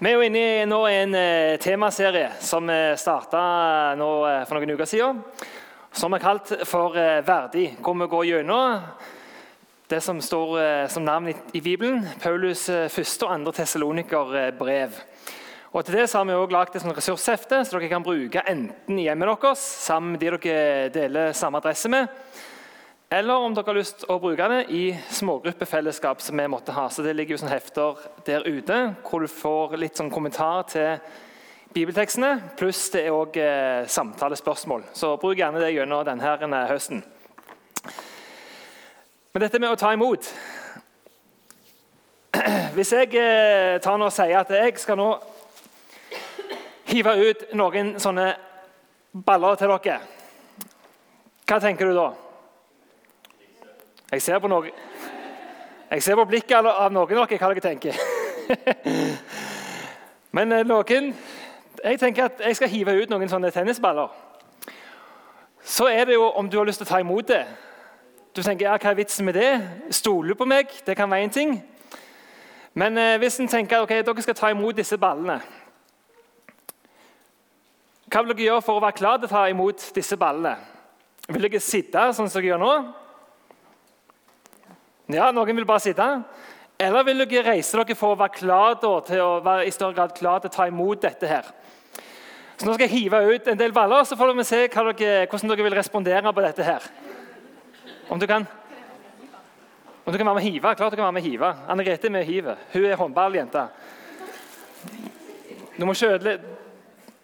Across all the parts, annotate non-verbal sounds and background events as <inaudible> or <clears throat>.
Vi er jo inne i nå en eh, temaserie som vi starta eh, for noen uker siden. Som er kalt for eh, Verdig, hvor vi går gjennom det som står eh, som navn i, Bibelen. Paulus eh, første og andre Tessaloniker-brev. Og Til det så har vi også lagd et ressurshefte så dere kan bruke enten i hjemmet deres sammen med de dere deler samme adresse med, eller om dere har lyst til å bruke det i smågruppefellesskap. som vi måtte ha. Så Det ligger jo sånne hefter der ute hvor du får litt sånn kommentar til bibeltekstene. Pluss det er òg eh, samtalespørsmål. Så bruk gjerne det gjennom denne høsten. Men dette med å ta imot <clears throat> Hvis jeg eh, tar nå og sier at jeg skal nå hive ut noen sånne baller til dere, hva tenker du da? Jeg ser på, noen, jeg ser på blikket av noen av dere hva dere tenker. <laughs> Men eh, noen Jeg tenker at jeg skal hive ut noen sånne tennisballer. Så er det jo om du har lyst til å ta imot det. Du tenker ja, hva er vitsen med det? Stoler du på meg? Det kan være én ting. Men eh, hvis en tenker ok, dere skal ta imot disse ballene Hva vil dere gjøre for å være klar til å ta imot disse ballene? Vil dere sitte sånn som dere gjør nå? Ja, Noen vil bare sitte. Eller vil dere reise dere for å være klar til å være i større grad klar til å ta imot dette? her? Så Nå skal jeg hive ut en del baller, så får vi se dere, hvordan dere vil respondere på dette. her. Om du kan Om du kan være med å hive? Klart du kan være med å hive. Anne Grete er med å hive. Hun er håndballjente. Du må kjøle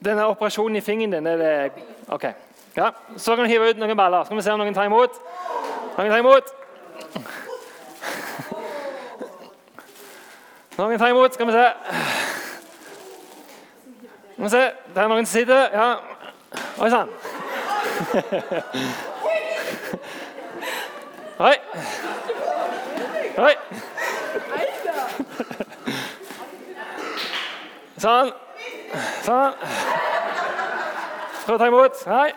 Denne operasjonen i fingeren din er det OK. Ja, Så kan du hive ut noen baller. Så Skal vi se om noen tar imot? Noen tar imot? Noen tar imot, skal vi se. Skal vi se, Det er noen som sitter. Ja. Oi sann. Oi. Oi. Sånn. Sånn. Prøv å ta imot. Hei.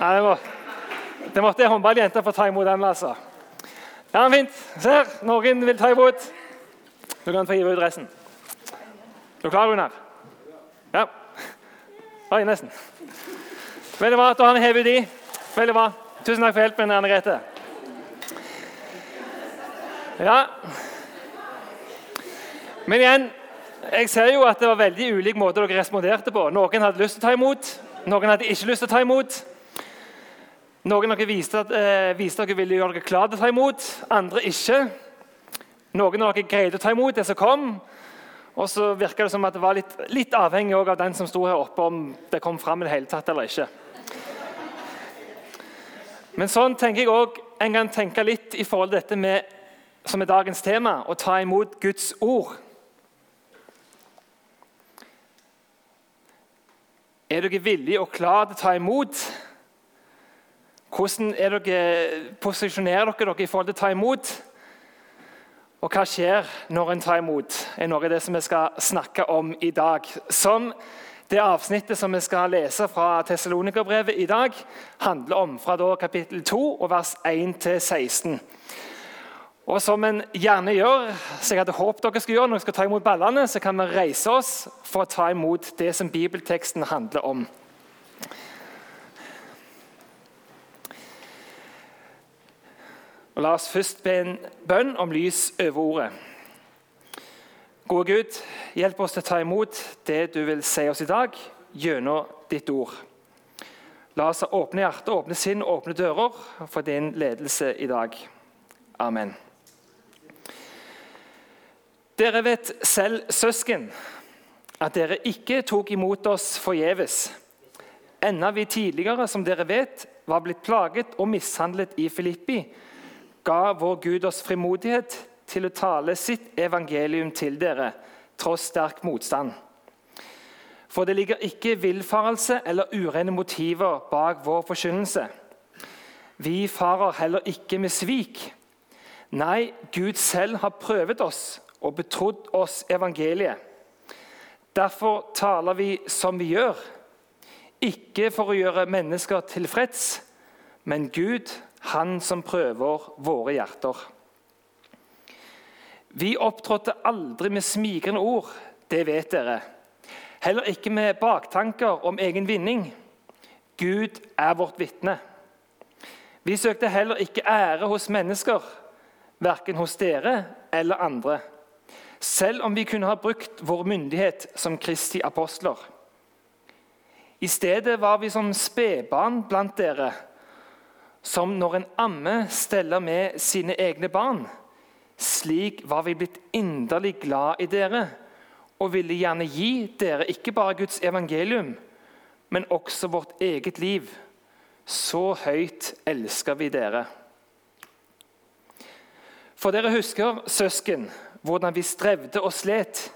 Nei, det, må, det måtte ei håndballjente få ta imot den. altså. Ja, fint. Se her, noen vil ta imot. Du kan få hive ut resten. Er du klar, Runar? Ja. Oi, nesten. Veldig bra. Da har vi hevet de. Veldig bra. Tusen takk for hjelpen, Anne Grete. Ja. Men igjen, jeg ser jo at det var veldig ulik måte dere responderte på. Noen hadde lyst til å ta imot, noen hadde ikke lyst til å ta imot. Noen av dere viste at, eh, viste at dere ville gjøre dere klare til å ta imot, andre ikke. Noen av dere greide å ta imot det som kom. Og så virka det som at det var litt, litt avhengig av den som sto her oppe, om det kom fram i det hele tatt eller ikke. Men sånn tenker jeg også en kan tenke litt i forhold til dette med, som er dagens tema, å ta imot Guds ord. Er dere villige og klare til å ta imot? Hvordan er dere, posisjonerer dere dere i forhold til å ta imot? Og hva skjer når en tar imot? er noe av det som vi skal snakke om i dag. Som det avsnittet som vi skal lese fra Tessalonikerbrevet i dag, handler om. Fra kapittel 2 og vers 1-16. Og som en gjerne gjør, så jeg hadde håpet dere skulle gjøre når dere skal ta imot ballene, så kan vi reise oss for å ta imot det som bibelteksten handler om. Og La oss først be en bønn om lys over ordet. Gode Gud, hjelp oss til å ta imot det du vil si oss i dag gjennom ditt ord. La oss åpne hjerter, åpne sinn åpne dører for din ledelse i dag. Amen. Dere vet selv, søsken, at dere ikke tok imot oss forgjeves. Enda vi tidligere, som dere vet, var blitt plaget og mishandlet i Filippi, ga vår Gud oss frimodighet til å tale sitt evangelium til dere, tross sterk motstand. For det ligger ikke villfarelse eller urene motiver bak vår forkynnelse. Vi farer heller ikke med svik. Nei, Gud selv har prøvet oss og betrodd oss evangeliet. Derfor taler vi som vi gjør, ikke for å gjøre mennesker tilfreds, men Gud, Han som prøver våre hjerter. Vi opptrådte aldri med smigrende ord, det vet dere. Heller ikke med baktanker om egen vinning. Gud er vårt vitne. Vi søkte heller ikke ære hos mennesker, verken hos dere eller andre, selv om vi kunne ha brukt vår myndighet som Kristi apostler. I stedet var vi som spedbarn blant dere, som når en amme steller med sine egne barn. Slik var vi blitt inderlig glad i dere og ville gjerne gi dere ikke bare Guds evangelium, men også vårt eget liv. Så høyt elsker vi dere. For dere husker, søsken, hvordan vi strevde og slet.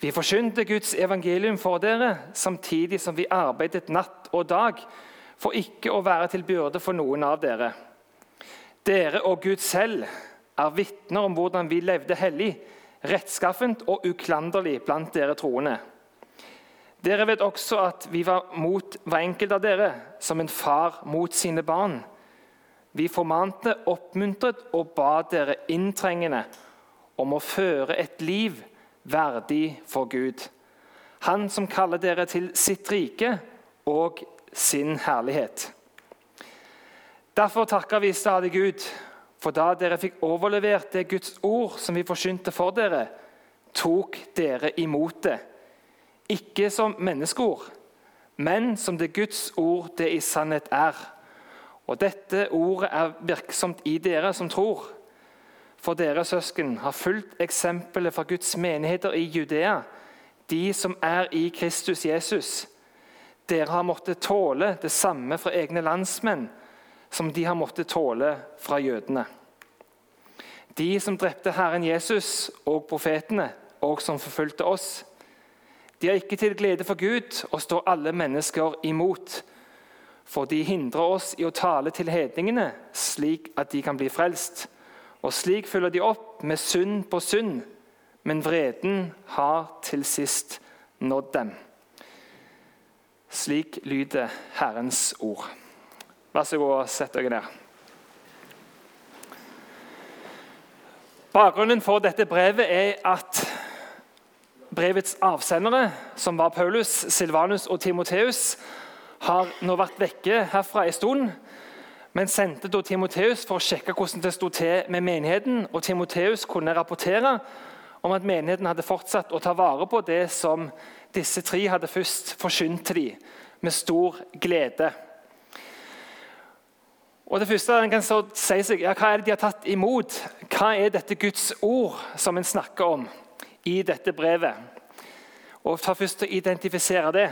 Vi forkynte Guds evangelium for dere, samtidig som vi arbeidet natt og dag for ikke å være til byrde for noen av dere. Dere og Gud selv er vitner om hvordan vi levde hellig, rettskaffent og uklanderlig blant dere troende. Dere vet også at vi var mot hver enkelt av dere som en far mot sine barn. Vi formante, oppmuntret og ba dere inntrengende om å føre et liv verdig for Gud. Han som kaller dere til sitt rike og sin herlighet. Derfor takker vi stadig Gud for da dere fikk overlevert det Guds ord som vi forsynte for dere, tok dere imot det. Ikke som menneskeord, men som det Guds ord det i sannhet er. Og dette ordet er virksomt i dere som tror. For dere søsken har fulgt eksempelet fra Guds menigheter i Judea, de som er i Kristus Jesus. Dere har måttet tåle det samme fra egne landsmenn som de har måttet tåle fra jødene. De som drepte Herren Jesus og profetene, og som forfulgte oss. De er ikke til glede for Gud og står alle mennesker imot. For de hindrer oss i å tale til hedningene, slik at de kan bli frelst. Og slik følger de opp med synd på synd, men vreden har til sist nådd dem. Slik lyder Herrens ord. Vær så god og sett dere ned. Bakgrunnen for dette brevet er at brevets avsendere, som var Paulus, Silvanus og Timoteus, har nå vært vekke herfra en stund, men sendte da Timoteus for å sjekke hvordan det sto til med menigheten. og Timoteus kunne rapportere om at menigheten hadde fortsatt å ta vare på det som disse tre hadde først forkynt til dem, med stor glede. Og det første en kan si seg, ja, Hva er det de har tatt imot? Hva er dette Guds ord som en snakker om i dette brevet? Og Ta først å identifisere det.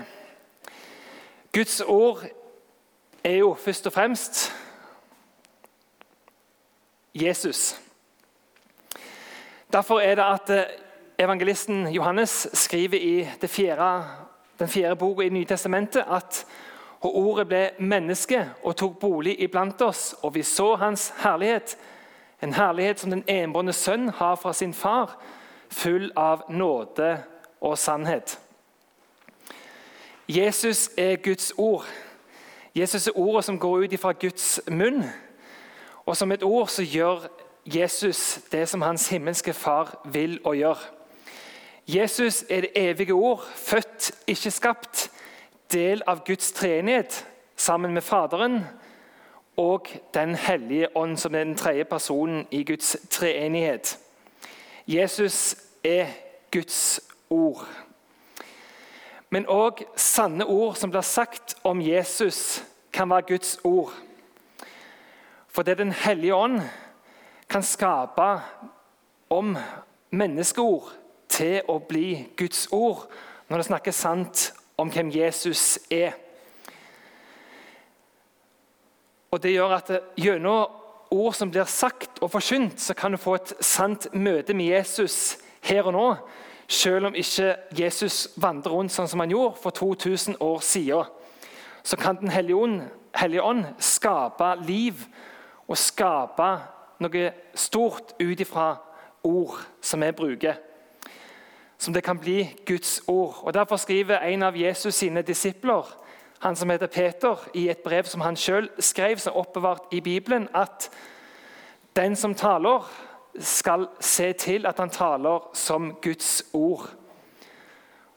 Guds ord er jo først og fremst Jesus. Derfor er det at eh, evangelisten Johannes skriver i fjerde, den fjerde boka i Nytestamentet at og ordet ble menneske og tok bolig iblant oss, og vi så hans herlighet. En herlighet som den enbårne sønn har fra sin far, full av nåde og sannhet. Jesus er Guds ord. Jesus er ordet som går ut fra Guds munn. Og som et ord så gjør Jesus det som hans himmelske far vil og gjør. Jesus er det evige ord, født, ikke skapt del av Guds treenighet sammen med Faderen og Den hellige ånd, som er den tredje personen i Guds treenighet. Jesus er Guds ord. Men òg sanne ord som blir sagt om Jesus, kan være Guds ord. For det Den hellige ånd kan skape om menneskeord til å bli Guds ord når det snakker sant om hvem Jesus er. Og Det gjør at gjennom ord som blir sagt og forkynt, så kan du få et sant møte med Jesus her og nå. Selv om ikke Jesus vandrer rundt sånn som han gjorde for 2000 år siden. Så kan Den hellige ånd skape liv og skape noe stort ut ifra ord som vi bruker som det kan bli Guds ord. Og Derfor skriver en av Jesus sine disipler, han som heter Peter, i et brev som han sjøl skrev, som er oppbevart i Bibelen, at den som taler, skal se til at han taler som Guds ord.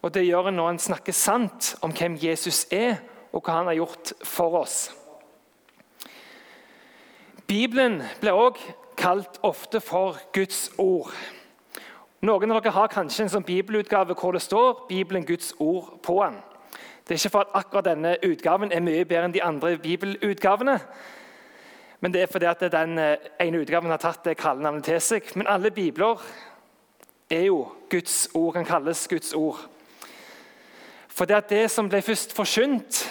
Og Det gjør en når en snakker sant om hvem Jesus er, og hva han har gjort for oss. Bibelen blir også kalt ofte for Guds ord. Noen av dere har kanskje en sånn bibelutgave hvor det står 'Bibelen Guds ord' på den. Det er ikke for at akkurat denne utgaven er mye bedre enn de andre bibelutgavene. Men det er fordi at den eh, ene utgaven har tatt det kallenavnet til seg. Men alle bibler er jo Guds ord, kan kalles Guds ord. For det, det som ble først forkynt,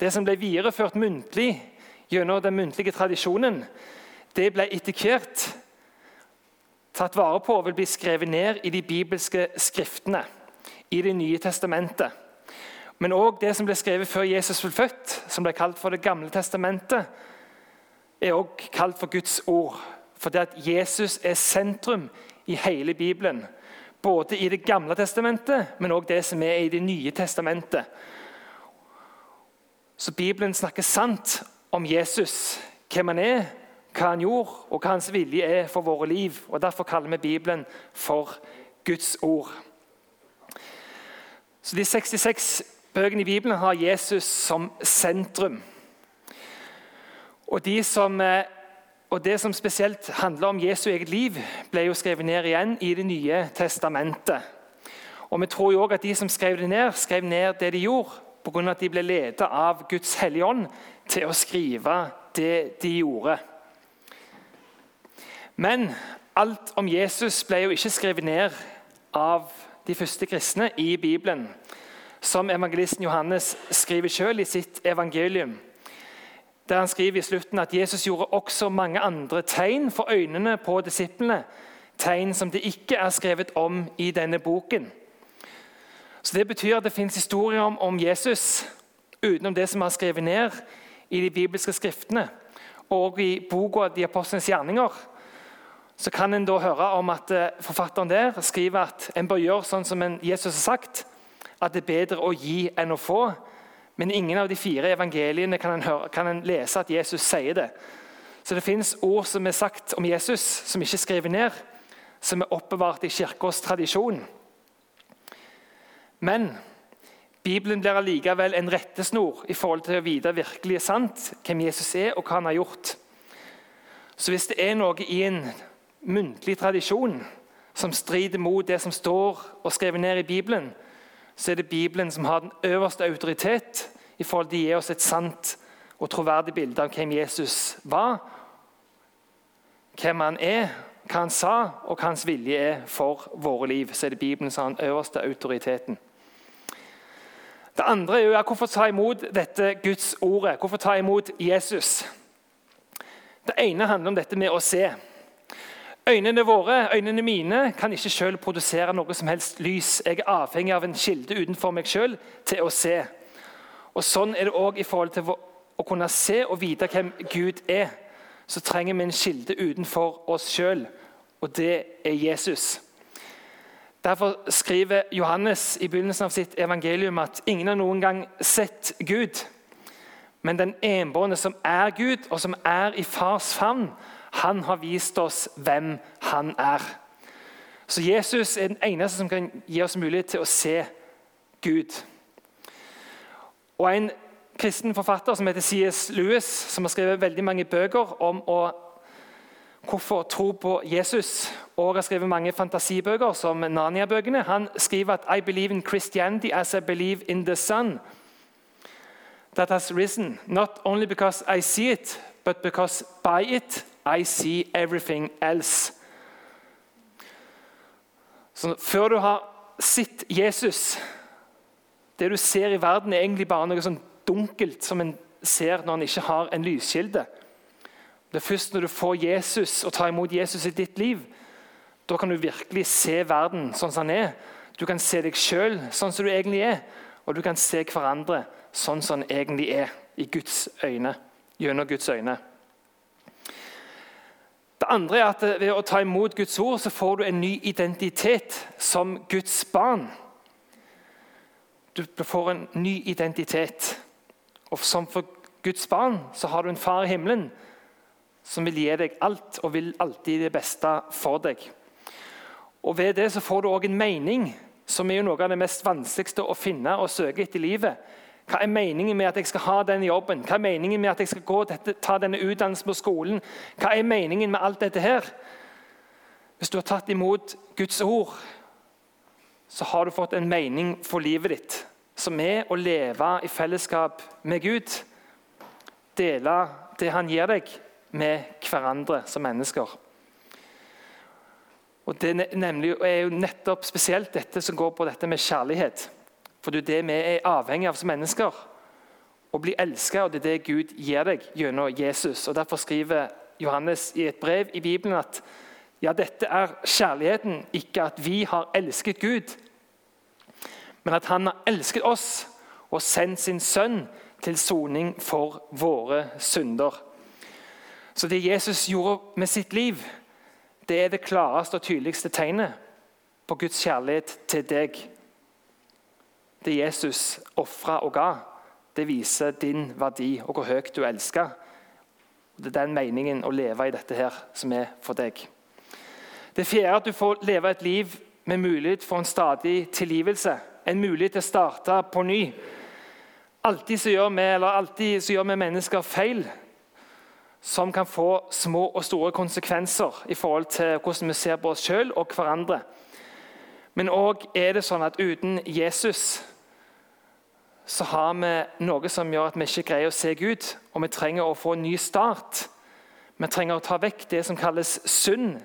det som ble videreført muntlig gjennom den muntlige tradisjonen, det ble etter hvert tatt vare på og vil bli skrevet ned i de bibelske skriftene, i Det nye testamentet. Men òg det som ble skrevet før Jesus ble født, som ble kalt for Det gamle testamentet, er òg kalt for Guds ord. Fordi at Jesus er sentrum i hele Bibelen. Både i Det gamle testamentet, men òg det som er i Det nye testamentet. Så Bibelen snakker sant om Jesus, hvem han er, hva han gjorde, og hva hans vilje er for våre liv. og Derfor kaller vi Bibelen for Guds ord. Så De 66 bøkene i Bibelen har Jesus som sentrum. Og, de som, eh, og Det som spesielt handler om Jesu eget liv, ble jo skrevet ned igjen i Det nye testamentet. Og Vi tror jo også at de som skrev det ned, skrev ned det de gjorde pga. at de ble ledet av Guds hellige ånd til å skrive det de gjorde. Men alt om Jesus ble jo ikke skrevet ned av de første kristne i Bibelen. Som evangelisten Johannes skriver selv i sitt evangelium. Der Han skriver i slutten at Jesus gjorde også mange andre tegn for øynene på disiplene. Tegn som det ikke er skrevet om i denne boken. Så Det betyr at det fins historier om, om Jesus utenom det som er skrevet ned i de bibelske skriftene og i boka 'De apostlenes gjerninger' så kan en da høre om at eh, forfatteren der skriver at en bør gjøre sånn som Jesus har sagt, at det er bedre å gi enn å få. Men ingen av de fire evangeliene kan en, høre, kan en lese at Jesus sier det. Så det fins ord som er sagt om Jesus, som ikke er skrevet ned, som er oppbevart i kirkas tradisjon. Men Bibelen blir allikevel en rettesnor i forhold til å vite virkelig sant hvem Jesus er og hva han har gjort. Så hvis det er noe i en muntlig tradisjon som strider mot det som står og skrevet ned i Bibelen, så er det Bibelen som har den øverste autoritet i forhold til å gi oss et sant og troverdig bilde av hvem Jesus var, hvem han er, hva han sa, og hva hans vilje er for våre liv. Så er det Bibelen som har den øverste autoriteten. Det andre er jo hvorfor ta imot dette Guds ordet? Hvorfor ta imot Jesus? Det ene handler om dette med å se. Øynene våre, øynene mine, kan ikke selv produsere noe som helst lys. Jeg er avhengig av en kilde utenfor meg selv til å se. Og Sånn er det òg i forhold til å kunne se og vite hvem Gud er. Så trenger vi en kilde utenfor oss sjøl, og det er Jesus. Derfor skriver Johannes i begynnelsen av sitt evangelium at ingen har noen gang sett Gud. Men den enbårne som er Gud, og som er i fars favn, han har vist oss hvem han er. Så Jesus er den eneste som kan gi oss mulighet til å se Gud. Og En kristen forfatter som heter C.S. Lewis, som har skrevet veldig mange bøker om å, hvorfor tro på Jesus, og har skrevet mange fantasibøker, som Narnia-bøkene, han skriver at «I believe in Christianity as I believe in the sun that has risen, not only because I see it, but because by it i see everything else. Så før du har sett Jesus Det du ser i verden, er egentlig bare noe sånn dunkelt som en ser når en ikke har en lyskilde. Det er først når du får Jesus og tar imot Jesus i ditt liv, da kan du virkelig se verden sånn som den er. Du kan se deg sjøl sånn som du egentlig er, og du kan se hverandre sånn som den egentlig er, i Guds øyne, gjennom Guds øyne. Det andre er at Ved å ta imot Guds ord så får du en ny identitet som Guds barn. Du får en ny identitet. Og Som for Guds barn så har du en far i himmelen som vil gi deg alt og vil alltid det beste for deg. Og Ved det så får du òg en mening, som er jo noe av det mest vanskeligste å finne og søke etter i livet. Hva er meningen med at jeg skal ha den jobben? Hva er meningen med at jeg skal gå dette, ta denne utdannelsen på skolen? Hva er meningen med alt dette her? Hvis du har tatt imot Guds ord, så har du fått en mening for livet ditt, som er å leve i fellesskap med Gud. Dele det han gir deg, med hverandre som mennesker. Og Det nemlig, er jo nettopp spesielt dette som går på dette med kjærlighet. For det er det vi er avhengig av som mennesker. Å bli elsket, og det er det Gud gir deg gjennom Jesus. Og Derfor skriver Johannes i et brev i Bibelen at ja, dette er kjærligheten, ikke at vi har elsket Gud, men at han har elsket oss og sendt sin sønn til soning for våre synder. Så det Jesus gjorde med sitt liv, det er det klareste og tydeligste tegnet på Guds kjærlighet til deg det Jesus ofra og ga, det viser din verdi og hvor høyt du elsker. Det er den meningen å leve i dette her som er for deg. Det fjerde at du får leve et liv med mulighet for en stadig tilgivelse. En mulighet til å starte på ny. Alltid så gjør vi, alltid så gjør vi mennesker feil som kan få små og store konsekvenser i forhold til hvordan vi ser på oss sjøl og hverandre. Men òg er det sånn at uten Jesus så har vi noe som gjør at vi ikke greier å se Gud, og vi trenger å få en ny start. Vi trenger å ta vekk det som kalles synd,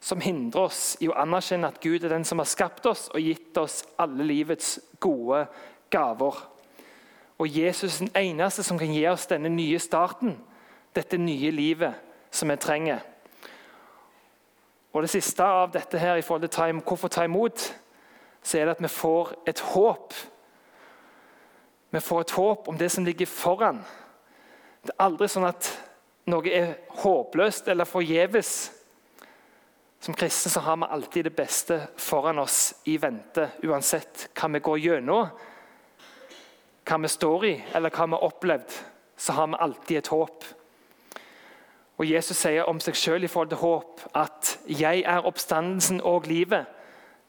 som hindrer oss i å anerkjenne at Gud er den som har skapt oss og gitt oss alle livets gode gaver. Og Jesus er den eneste som kan gi oss denne nye starten, dette nye livet som vi trenger. Og Det siste av dette her, i forhold til hvorfor ta imot, så er det at vi får et håp. Vi får et håp om det som ligger foran. Det er aldri sånn at noe er håpløst eller forgjeves. Som kristne så har vi alltid det beste foran oss i vente, uansett hva vi går gjennom, hva vi står i, eller hva vi har opplevd. Så har vi alltid et håp. Og Jesus sier om seg sjøl i forhold til håp at 'jeg er oppstandelsen og livet'.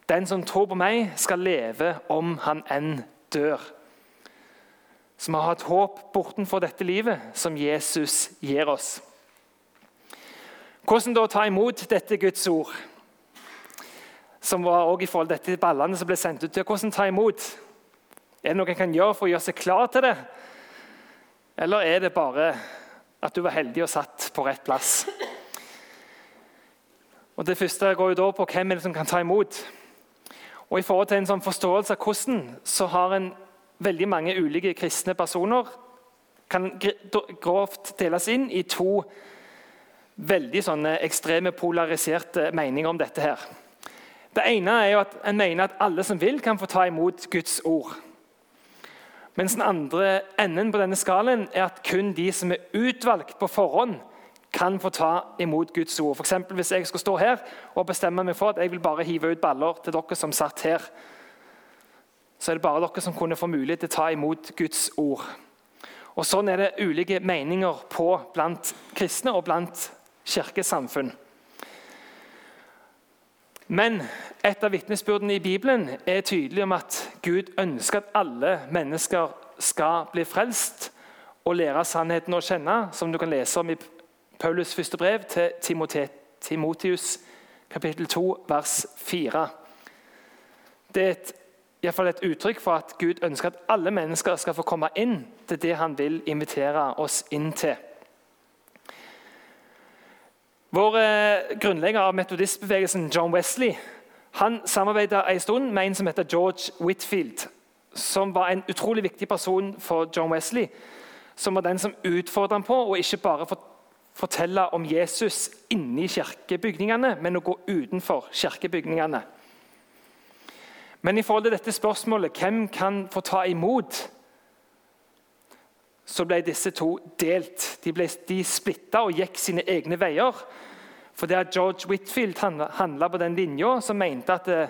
Den som tror på meg, skal leve om han enn dør. Så vi har et håp bortenfor dette livet som Jesus gir oss. Hvordan da ta imot dette Guds ord? Som var også i forhold til dette ballene som ble sendt ut. Hvordan ta imot? Er det noe en kan gjøre for å gjøre seg klar til det? Eller er det bare at du var heldig og satt på rett plass. Og Det første går jo da på hvem er det som kan ta imot. Og I forhold til en sånn forståelse av hvordan, så har en veldig mange ulike kristne personer kan grovt deles inn i to veldig sånne ekstreme polariserte meninger om dette. her. Det ene er jo at En mener at alle som vil, kan få ta imot Guds ord. Mens den andre enden på denne skalaen er at kun de som er utvalgt på forhånd, kan få ta imot Guds ord. For Hvis jeg skal stå her og bestemme meg for at jeg vil bare hive ut baller til dere som satt her, så er det bare dere som kunne få mulighet til å ta imot Guds ord. Og Sånn er det ulike meninger på blant kristne og blant kirkesamfunn. Men et av vitnesbyrdene i Bibelen er tydelig om at Gud ønsker at alle mennesker skal bli frelst og lære sannheten å kjenne, som du kan lese om i Paulus' første brev til Timotius, kapittel 2, vers 4. Det er et, i fall et uttrykk for at Gud ønsker at alle mennesker skal få komme inn til det han vil invitere oss inn til. Vår eh, grunnlegger av metodistbevegelsen, John Wesley, han samarbeidet en stund med en som heter George Whitfield, som var en utrolig viktig person for John Wesley. Som var den som utfordret ham på å ikke bare fortelle om Jesus inni kirkebygningene, men å gå utenfor kirkebygningene. Men i forhold til dette spørsmålet hvem kan få ta imot, så ble disse to delt. De, ble, de splitta og gikk sine egne veier. For det at George Whitfield handla på den linja som mente at det,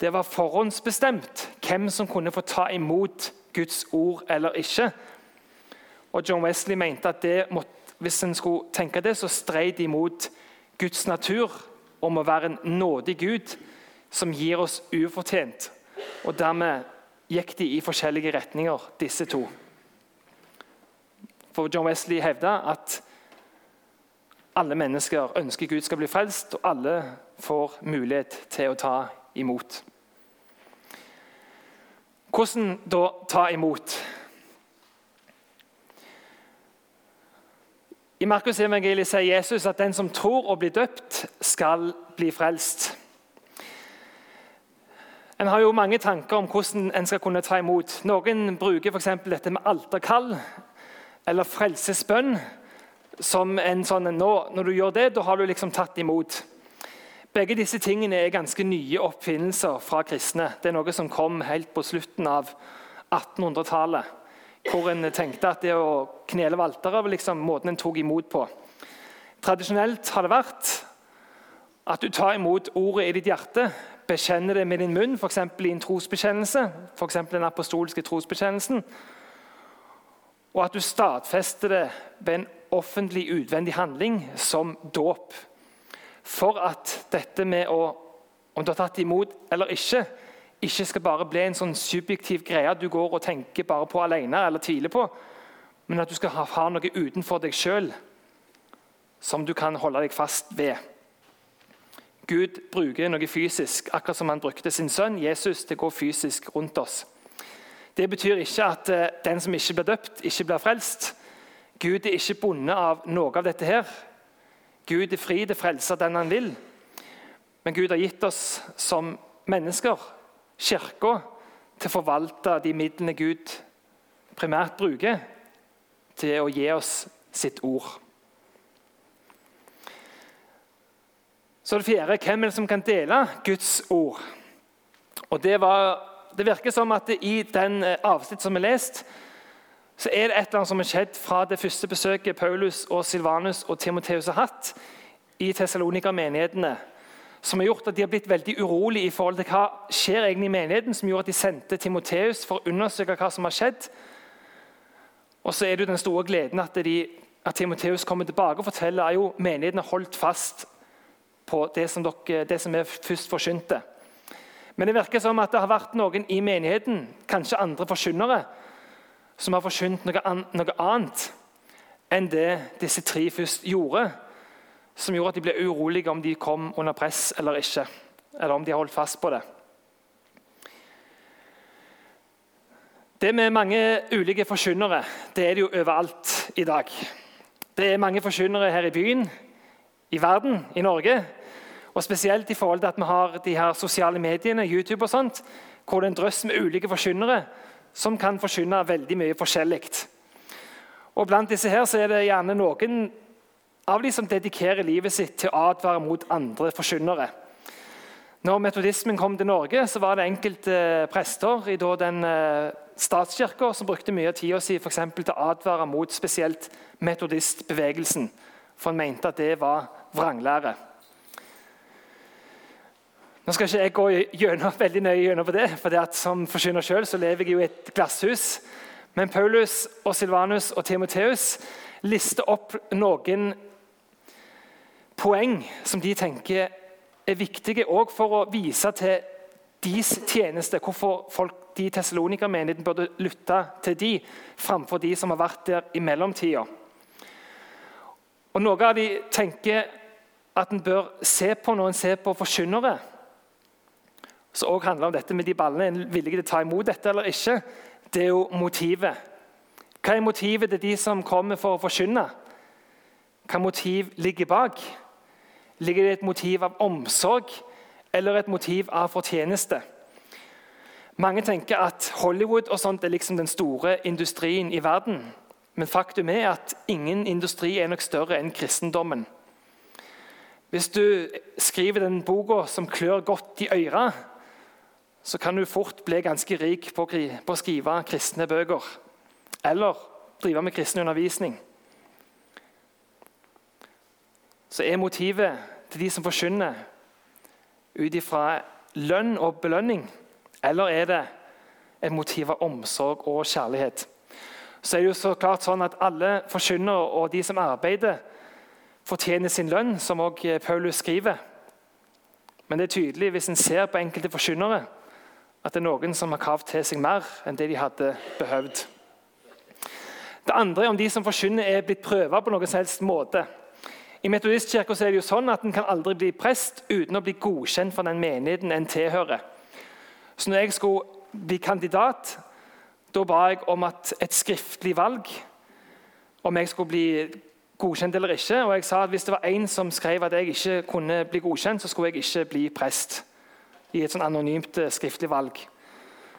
det, var forhåndsbestemt hvem som kunne få ta imot Guds ord eller ikke. Og John Wesley mente at det hvis en skulle tenke det, så streit de imot Guds natur om å være en nådig Gud som gir oss ufortjent. Og dermed gikk de i forskjellige retninger, disse to. For John Wesley hevda at alle mennesker ønsker Gud skal bli frelst, og alle får mulighet til å ta imot. Hvordan da ta imot? I Markus evangeliet sier Jesus at den som tror og blir døpt, skal bli frelst. En har jo mange tanker om hvordan en skal kunne ta imot. Noen bruker f.eks. dette med alterkall eller frelsesbønn som en sånn nå, Når du gjør det, da har du liksom tatt imot. Begge disse tingene er ganske nye oppfinnelser fra kristne. Det er noe som kom helt på slutten av 1800-tallet hvor en tenkte at det å knele ved var liksom måten en tok imot på. Tradisjonelt har det vært at du tar imot ordet i ditt hjerte, bekjenner det med din munn, f.eks. i en trosbekjennelse, f.eks. den apostolske trosbekjennelsen, og at du stadfester det ved en offentlig utvendig handling som dåp. For at dette med å, om du har tatt imot eller ikke, ikke skal bare bli en sånn subjektiv greie du går og tenker bare på alene eller tviler på, men at du skal ha, ha noe utenfor deg sjøl som du kan holde deg fast ved. Gud bruker noe fysisk, akkurat som han brukte sin sønn Jesus til å gå fysisk rundt oss. Det betyr ikke at uh, den som ikke blir døpt, ikke blir frelst. Gud er ikke bundet av noe av dette her. Gud er fri til å frelse den han vil. Men Gud har gitt oss som mennesker Kirka til å forvalte de midlene Gud primært bruker til å gi oss sitt ord. Så det fjerde hvem er det som kan dele Guds ord? Og Det, var, det virker som at i den eh, avsnitt som er lest, så er det et eller annet som har skjedd fra det første besøket Paulus, og Silvanus og Timoteus har hatt i Tessalonika-menighetene som har gjort at de har blitt veldig urolige i forhold til hva skjer egentlig i menigheten, som gjorde at de sendte Timoteus for å undersøke hva som har skjedd. Og så er det jo den store gleden at, de, at Timoteus kommer tilbake og forteller at menigheten har holdt fast på det som, dere, det som er først forkynte. Men det virker som at det har vært noen i menigheten, kanskje andre forkynnere, som har forkynt noe, an, noe annet enn det disse tre først gjorde som gjorde at de ble urolige om de kom under press eller ikke. Eller om de holdt fast på det. Det med mange ulike forkynnere det er det jo overalt i dag. Det er mange forkynnere her i byen, i verden, i Norge. Og Spesielt i forhold til at vi har de her sosiale mediene, YouTube og sånt, hvor det er en drøss med ulike forkynnere som kan forkynne veldig mye forskjellig. Og Blant disse her så er det gjerne noen av de som dedikerer livet sitt til å advare mot andre forkynnere. Når metodismen kom til Norge, så var det enkelte prester i den eh, statskirka som brukte mye av tida si for til å advare mot spesielt metodistbevegelsen. For han mente at det var vranglære. Nå skal ikke jeg gå gjennom, veldig nøye gjennom på det, for det at som forsyner sjøl lever jeg jo i et glasshus. Men Paulus, og Silvanus og Timoteus lister opp noen poeng som de tenker er viktige òg for å vise til deres tjeneste, hvorfor folk de Tessalonika-menigheten burde lytte til de, framfor de som har vært der i mellomtida. Noe av de tenker at en bør se på når en ser på forkynnere, som også handler om dette med de ballene. Er en villig til å ta imot dette eller ikke? Det er jo motivet. Hva er motivet til de som kommer for å forkynne? Hva motiv ligger bak? Ligger det et motiv av omsorg eller et motiv av fortjeneste? Mange tenker at Hollywood og sånt er liksom den store industrien i verden. Men faktum er at ingen industri er nok større enn kristendommen. Hvis du skriver den boka som klør godt i øra, så kan du fort bli ganske rik på å skrive kristne bøker. Eller drive med kristen undervisning. Så er motivet til de som forkynner, ut ifra lønn og belønning? Eller er det et motiv av omsorg og kjærlighet? så er det jo så klart sånn at alle forkynnere og de som arbeider, fortjener sin lønn, som også Paulus skriver. Men det er tydelig hvis en ser på enkelte forkynnere, at det er noen som har krav til seg mer enn det de hadde behøvd. Det andre er om de som forkynner, er blitt prøva på noen som helst måte. I Metodistkirka er det jo sånn at en kan aldri bli prest uten å bli godkjent for den menigheten en tilhører. Så når jeg skulle bli kandidat, da ba jeg om et skriftlig valg om jeg skulle bli godkjent eller ikke. Og jeg sa at hvis det var én som skrev at jeg ikke kunne bli godkjent, så skulle jeg ikke bli prest i et sånn anonymt eh, skriftlig valg.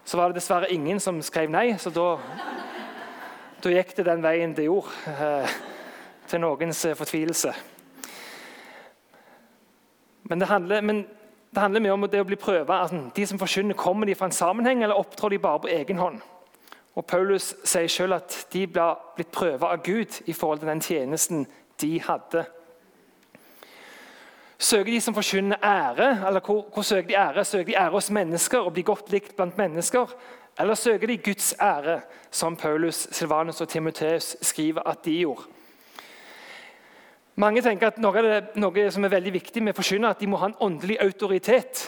Så var det dessverre ingen som skrev nei, så da, da gikk det den veien det gjorde. Eh, til noens eh, fortvilelse. Men det handler, men det handler mye om det å bli prøva. Altså, de som forkynner, kommer de fra en sammenheng, eller opptrår de bare på egen hånd? Og Paulus sier selv at de ble blitt prøva av Gud i forhold til den tjenesten de hadde. Søker de som forkynner ære, eller hvor, hvor søker de ære? Søker de ære hos mennesker og blir godt likt blant mennesker? Eller søker de Guds ære, som Paulus, Silvanus og Timoteus skriver at de gjorde? Mange tenker at noe, det, noe som er veldig viktig med forkynner, at de må ha en åndelig autoritet.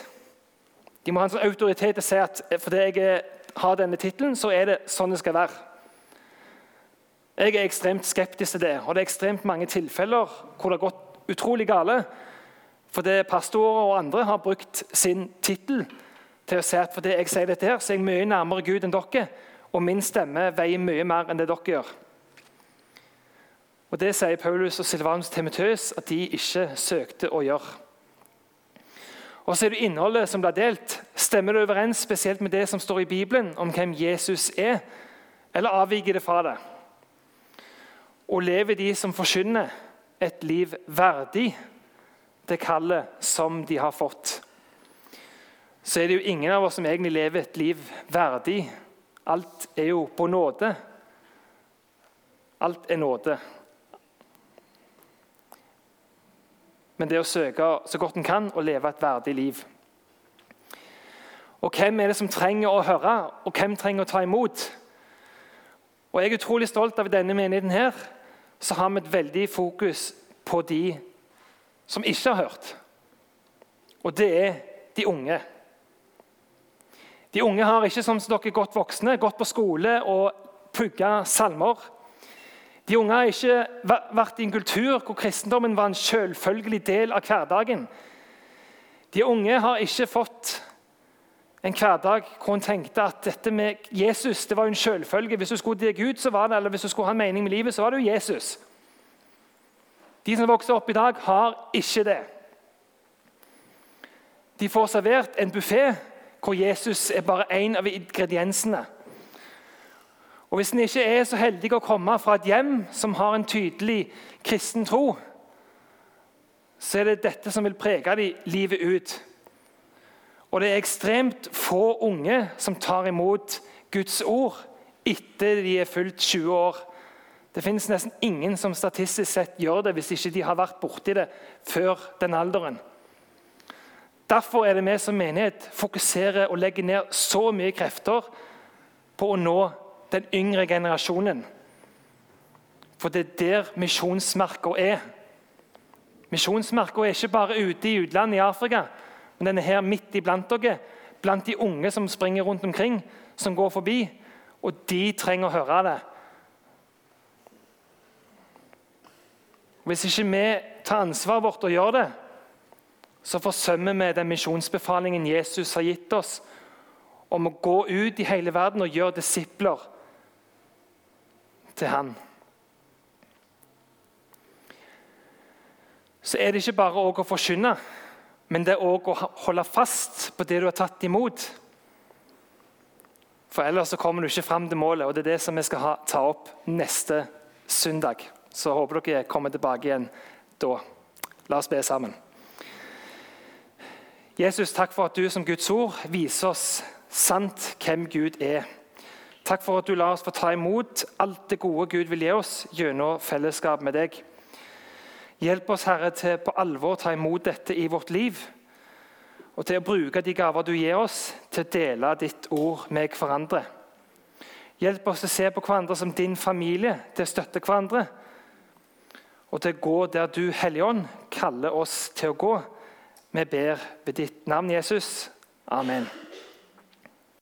De må ha en sånn autoritet til å si at fordi jeg har denne tittelen, så er det sånn det skal være. Jeg er ekstremt skeptisk til det, og det er ekstremt mange tilfeller hvor det har gått utrolig gale. Fordi pastorer og andre har brukt sin tittel til å si at fordi jeg sier dette her, så er jeg mye nærmere Gud enn dere, og min stemme veier mye mer enn det dere gjør. Og Det sier Paulus og Silvanus Timoteus at de ikke søkte å gjøre. Og så er det innholdet som blir delt. Stemmer det overens spesielt med det som står i Bibelen om hvem Jesus er, eller avviker det fra det? Og lever de som forkynner, et liv verdig det kallet som de har fått? Så er det jo ingen av oss som egentlig lever et liv verdig. Alt er jo på nåde. Alt er nåde. men det å søke så godt en kan og leve et verdig liv. Og Hvem er det som trenger å høre, og hvem trenger å ta imot? Og Jeg er utrolig stolt av denne menigheten. her, Så har vi et veldig fokus på de som ikke har hørt. Og det er de unge. De unge har ikke som dere godt voksne, gått på skole og pugga salmer. De unge har ikke vært i en kultur hvor kristendommen var en selvfølgelig del av hverdagen. De unge har ikke fått en hverdag hvor en tenkte at dette med Jesus det var en selvfølge. Hvis du skulle til Gud, så var det, eller hvis du skulle ha en mening med livet, så var det jo Jesus. De som vokser opp i dag, har ikke det. De får servert en buffé hvor Jesus er bare én av ingrediensene. Og Hvis en ikke er så heldig å komme fra et hjem som har en tydelig kristen tro, så er det dette som vil prege dem livet ut. Og det er ekstremt få unge som tar imot Guds ord etter de er fylt 20 år. Det finnes nesten ingen som statistisk sett gjør det hvis ikke de har vært borti det før den alderen. Derfor er det vi som menighet fokuserer og legger ned så mye krefter på å nå den yngre generasjonen. For det er der misjonsmerka er. Misjonsmerka er ikke bare ute i utlandet i Afrika, men den er her midt iblant dere. Blant de unge som springer rundt omkring, som går forbi. Og de trenger å høre det. Hvis ikke vi tar ansvaret vårt og gjør det, så forsømmer vi den misjonsbefalingen Jesus har gitt oss om å gå ut i hele verden og gjøre disipler til Han. Så er det ikke bare å forkynne, men det er òg å holde fast på det du har tatt imot. For ellers så kommer du ikke fram til målet, og det er det som vi skal ta opp neste søndag. Så håper dere kommer tilbake igjen da. La oss be sammen. Jesus, takk for at du som Guds ord viser oss sant hvem Gud er. Takk for at du lar oss få ta imot alt det gode Gud vil gi oss gjennom fellesskap med deg. Hjelp oss, Herre, til på alvor å ta imot dette i vårt liv. Og til å bruke de gaver du gir oss, til å dele ditt ord med hverandre. Hjelp oss til å se på hverandre som din familie, til å støtte hverandre. Og til å gå der du, Hellige Ånd, kaller oss til å gå. Vi ber ved ditt navn, Jesus. Amen.